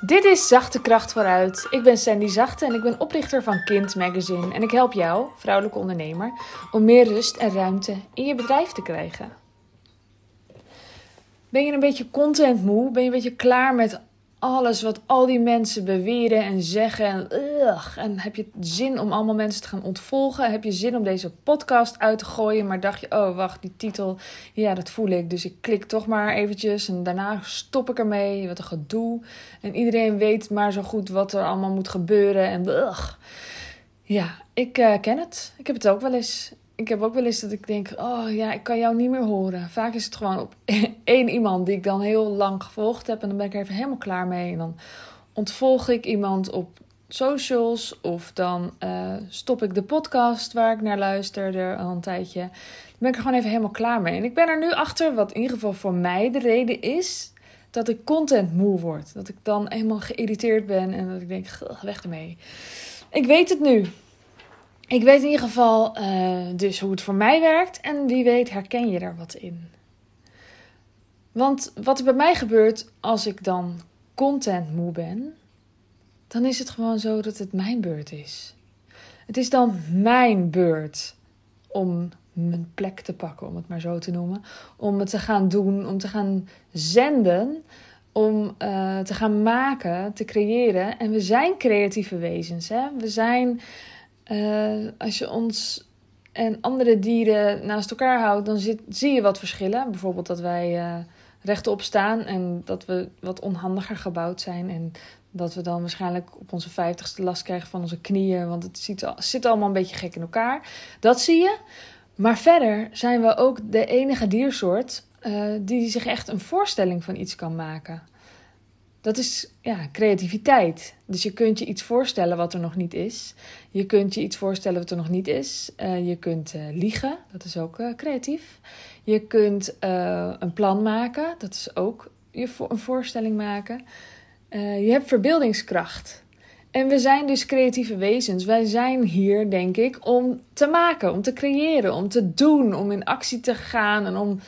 Dit is Zachte Kracht vooruit. Ik ben Sandy Zachte en ik ben oprichter van Kind Magazine. En ik help jou, vrouwelijke ondernemer, om meer rust en ruimte in je bedrijf te krijgen. Ben je een beetje content moe? Ben je een beetje klaar met alles wat al die mensen beweren en zeggen. En, en heb je zin om allemaal mensen te gaan ontvolgen? Heb je zin om deze podcast uit te gooien? Maar dacht je, oh wacht, die titel, ja dat voel ik. Dus ik klik toch maar eventjes en daarna stop ik ermee. Wat een gedoe. En iedereen weet maar zo goed wat er allemaal moet gebeuren. En Ja, ik uh, ken het. Ik heb het ook wel eens ik heb ook wel eens dat ik denk: oh ja, ik kan jou niet meer horen. Vaak is het gewoon op één iemand die ik dan heel lang gevolgd heb. En dan ben ik er even helemaal klaar mee. En dan ontvolg ik iemand op socials. Of dan uh, stop ik de podcast waar ik naar luisterde al een tijdje. Dan ben ik er gewoon even helemaal klaar mee. En ik ben er nu achter, wat in ieder geval voor mij de reden is. Dat ik content moe word. Dat ik dan helemaal geïrriteerd ben en dat ik denk: weg ermee. Ik weet het nu. Ik weet in ieder geval uh, dus hoe het voor mij werkt en wie weet herken je er wat in. Want wat er bij mij gebeurt als ik dan content moe ben, dan is het gewoon zo dat het mijn beurt is. Het is dan mijn beurt om mijn plek te pakken, om het maar zo te noemen. Om het te gaan doen, om te gaan zenden, om uh, te gaan maken, te creëren. En we zijn creatieve wezens. Hè? We zijn uh, als je ons en andere dieren naast elkaar houdt, dan zit, zie je wat verschillen. Bijvoorbeeld dat wij uh, rechtop staan en dat we wat onhandiger gebouwd zijn. En dat we dan waarschijnlijk op onze vijftigste last krijgen van onze knieën. Want het ziet, zit allemaal een beetje gek in elkaar. Dat zie je. Maar verder zijn we ook de enige diersoort uh, die zich echt een voorstelling van iets kan maken. Dat is ja, creativiteit. Dus je kunt je iets voorstellen wat er nog niet is. Je kunt je iets voorstellen wat er nog niet is. Uh, je kunt uh, liegen, dat is ook uh, creatief. Je kunt een plan maken, dat is ook je een voorstelling maken. je hebt verbeeldingskracht. En we zijn dus creatieve wezens. Wij zijn hier, denk ik, om te maken, om te creëren, om te doen, om in actie te gaan en om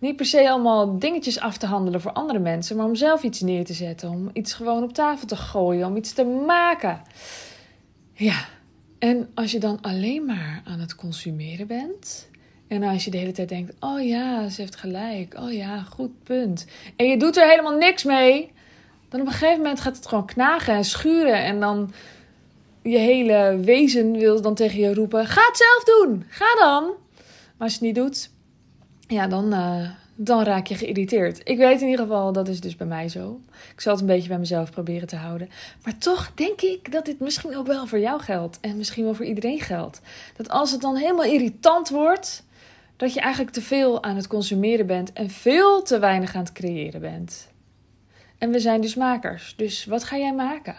niet per se allemaal dingetjes af te handelen voor andere mensen, maar om zelf iets neer te zetten, om iets gewoon op tafel te gooien, om iets te maken. Ja, en als je dan alleen maar aan het consumeren bent. En als je de hele tijd denkt: oh ja, ze heeft gelijk. Oh ja, goed punt. En je doet er helemaal niks mee. Dan op een gegeven moment gaat het gewoon knagen en schuren. En dan je hele wezen wil dan tegen je roepen: ga het zelf doen. Ga dan. Maar als je het niet doet, ja, dan, uh, dan raak je geïrriteerd. Ik weet in ieder geval, dat is dus bij mij zo. Ik zal het een beetje bij mezelf proberen te houden. Maar toch denk ik dat dit misschien ook wel voor jou geldt. En misschien wel voor iedereen geldt. Dat als het dan helemaal irritant wordt, dat je eigenlijk te veel aan het consumeren bent en veel te weinig aan het creëren bent. En we zijn dus makers. Dus wat ga jij maken?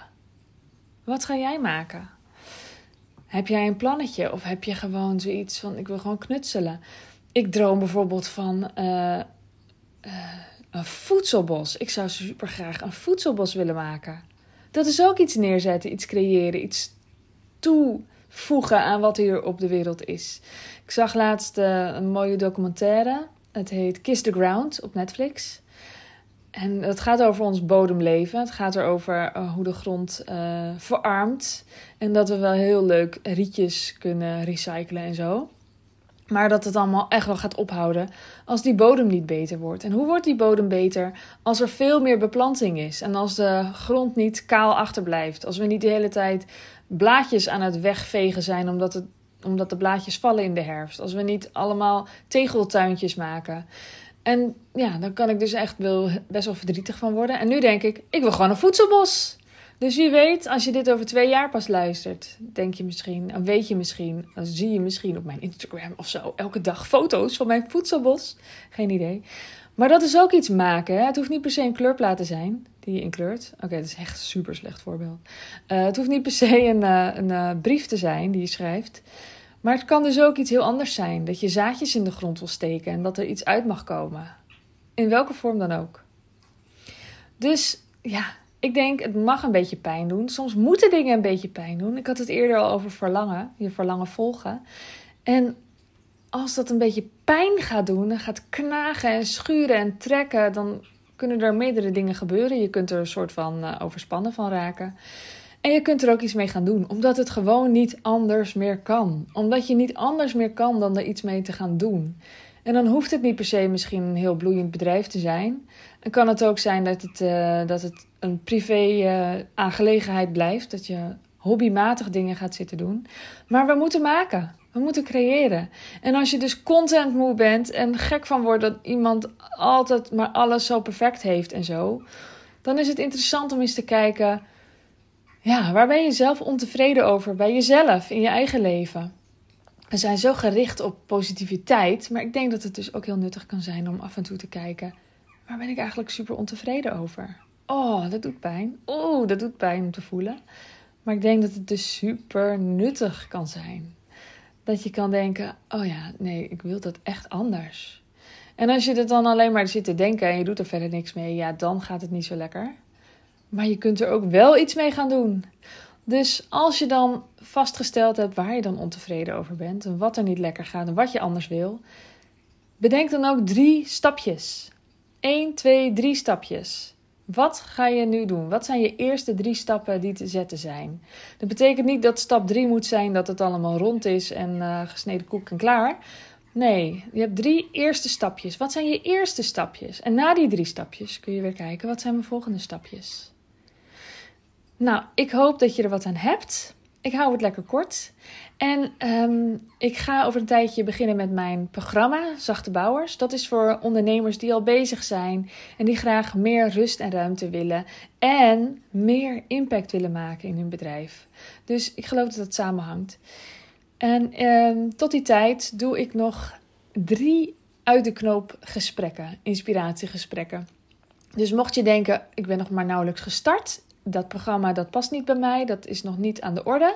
Wat ga jij maken? Heb jij een plannetje of heb je gewoon zoiets van: ik wil gewoon knutselen? Ik droom bijvoorbeeld van uh, uh, een voedselbos. Ik zou super graag een voedselbos willen maken. Dat is ook iets neerzetten, iets creëren, iets toevoegen aan wat hier op de wereld is. Ik zag laatst uh, een mooie documentaire. Het heet Kiss the Ground op Netflix. En het gaat over ons bodemleven. Het gaat erover hoe de grond verarmt. En dat we wel heel leuk rietjes kunnen recyclen en zo. Maar dat het allemaal echt wel gaat ophouden als die bodem niet beter wordt. En hoe wordt die bodem beter als er veel meer beplanting is? En als de grond niet kaal achterblijft? Als we niet de hele tijd blaadjes aan het wegvegen zijn omdat, het, omdat de blaadjes vallen in de herfst? Als we niet allemaal tegeltuintjes maken? En ja, dan kan ik dus echt wel best wel verdrietig van worden. En nu denk ik, ik wil gewoon een voedselbos. Dus wie weet, als je dit over twee jaar pas luistert, denk je misschien, weet je misschien, dan zie je misschien op mijn Instagram of zo elke dag foto's van mijn voedselbos. Geen idee. Maar dat is ook iets maken. Hè? Het hoeft niet per se een kleurplaat te zijn die je inkleurt. Oké, dat is echt een super slecht voorbeeld. Uh, het hoeft niet per se een, uh, een uh, brief te zijn die je schrijft. Maar het kan dus ook iets heel anders zijn. Dat je zaadjes in de grond wil steken en dat er iets uit mag komen. In welke vorm dan ook. Dus ja, ik denk, het mag een beetje pijn doen. Soms moeten dingen een beetje pijn doen. Ik had het eerder al over verlangen, je verlangen volgen. En als dat een beetje pijn gaat doen, en gaat knagen en schuren en trekken, dan kunnen er meerdere dingen gebeuren. Je kunt er een soort van uh, overspannen van raken. En je kunt er ook iets mee gaan doen, omdat het gewoon niet anders meer kan. Omdat je niet anders meer kan dan er iets mee te gaan doen. En dan hoeft het niet per se misschien een heel bloeiend bedrijf te zijn. Dan kan het ook zijn dat het, uh, dat het een privé uh, aangelegenheid blijft. Dat je hobbymatig dingen gaat zitten doen. Maar we moeten maken. We moeten creëren. En als je dus content moe bent en gek van wordt dat iemand altijd maar alles zo perfect heeft en zo. Dan is het interessant om eens te kijken. Ja, waar ben je zelf ontevreden over? Bij jezelf, in je eigen leven. We zijn zo gericht op positiviteit, maar ik denk dat het dus ook heel nuttig kan zijn om af en toe te kijken: waar ben ik eigenlijk super ontevreden over? Oh, dat doet pijn. Oh, dat doet pijn om te voelen. Maar ik denk dat het dus super nuttig kan zijn. Dat je kan denken: oh ja, nee, ik wil dat echt anders. En als je het dan alleen maar zit te denken en je doet er verder niks mee, ja, dan gaat het niet zo lekker. Maar je kunt er ook wel iets mee gaan doen. Dus als je dan vastgesteld hebt waar je dan ontevreden over bent en wat er niet lekker gaat en wat je anders wil, bedenk dan ook drie stapjes. 1, 2, 3 stapjes. Wat ga je nu doen? Wat zijn je eerste drie stappen die te zetten zijn? Dat betekent niet dat stap 3 moet zijn dat het allemaal rond is en uh, gesneden koek en klaar. Nee, je hebt drie eerste stapjes. Wat zijn je eerste stapjes? En na die drie stapjes kun je weer kijken, wat zijn mijn volgende stapjes? Nou, ik hoop dat je er wat aan hebt. Ik hou het lekker kort. En um, ik ga over een tijdje beginnen met mijn programma Zachte Bouwers. Dat is voor ondernemers die al bezig zijn en die graag meer rust en ruimte willen en meer impact willen maken in hun bedrijf. Dus ik geloof dat dat samenhangt. En um, tot die tijd doe ik nog drie uit de knoop gesprekken, inspiratiegesprekken. Dus mocht je denken, ik ben nog maar nauwelijks gestart, dat programma dat past niet bij mij, dat is nog niet aan de orde.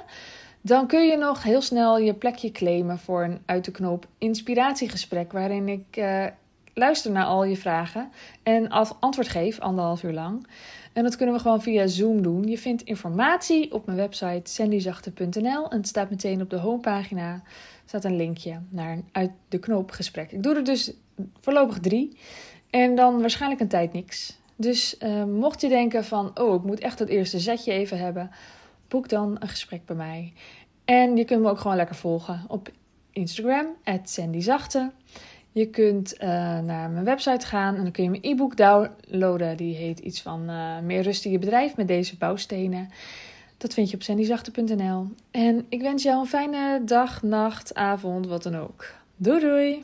Dan kun je nog heel snel je plekje claimen voor een uit de knoop inspiratiegesprek. Waarin ik uh, luister naar al je vragen en antwoord geef, anderhalf uur lang. En dat kunnen we gewoon via Zoom doen. Je vindt informatie op mijn website sandyzachte.nl en het staat meteen op de homepagina. staat een linkje naar een uit de knoop gesprek. Ik doe er dus voorlopig drie. En dan waarschijnlijk een tijd niks. Dus uh, mocht je denken van, oh, ik moet echt het eerste zetje even hebben, boek dan een gesprek bij mij. En je kunt me ook gewoon lekker volgen op Instagram, @sandyzachte. Je kunt uh, naar mijn website gaan en dan kun je mijn e-book downloaden. Die heet iets van uh, Meer rust in je bedrijf met deze bouwstenen. Dat vind je op sandyzachte.nl. En ik wens jou een fijne dag, nacht, avond, wat dan ook. Doei doei!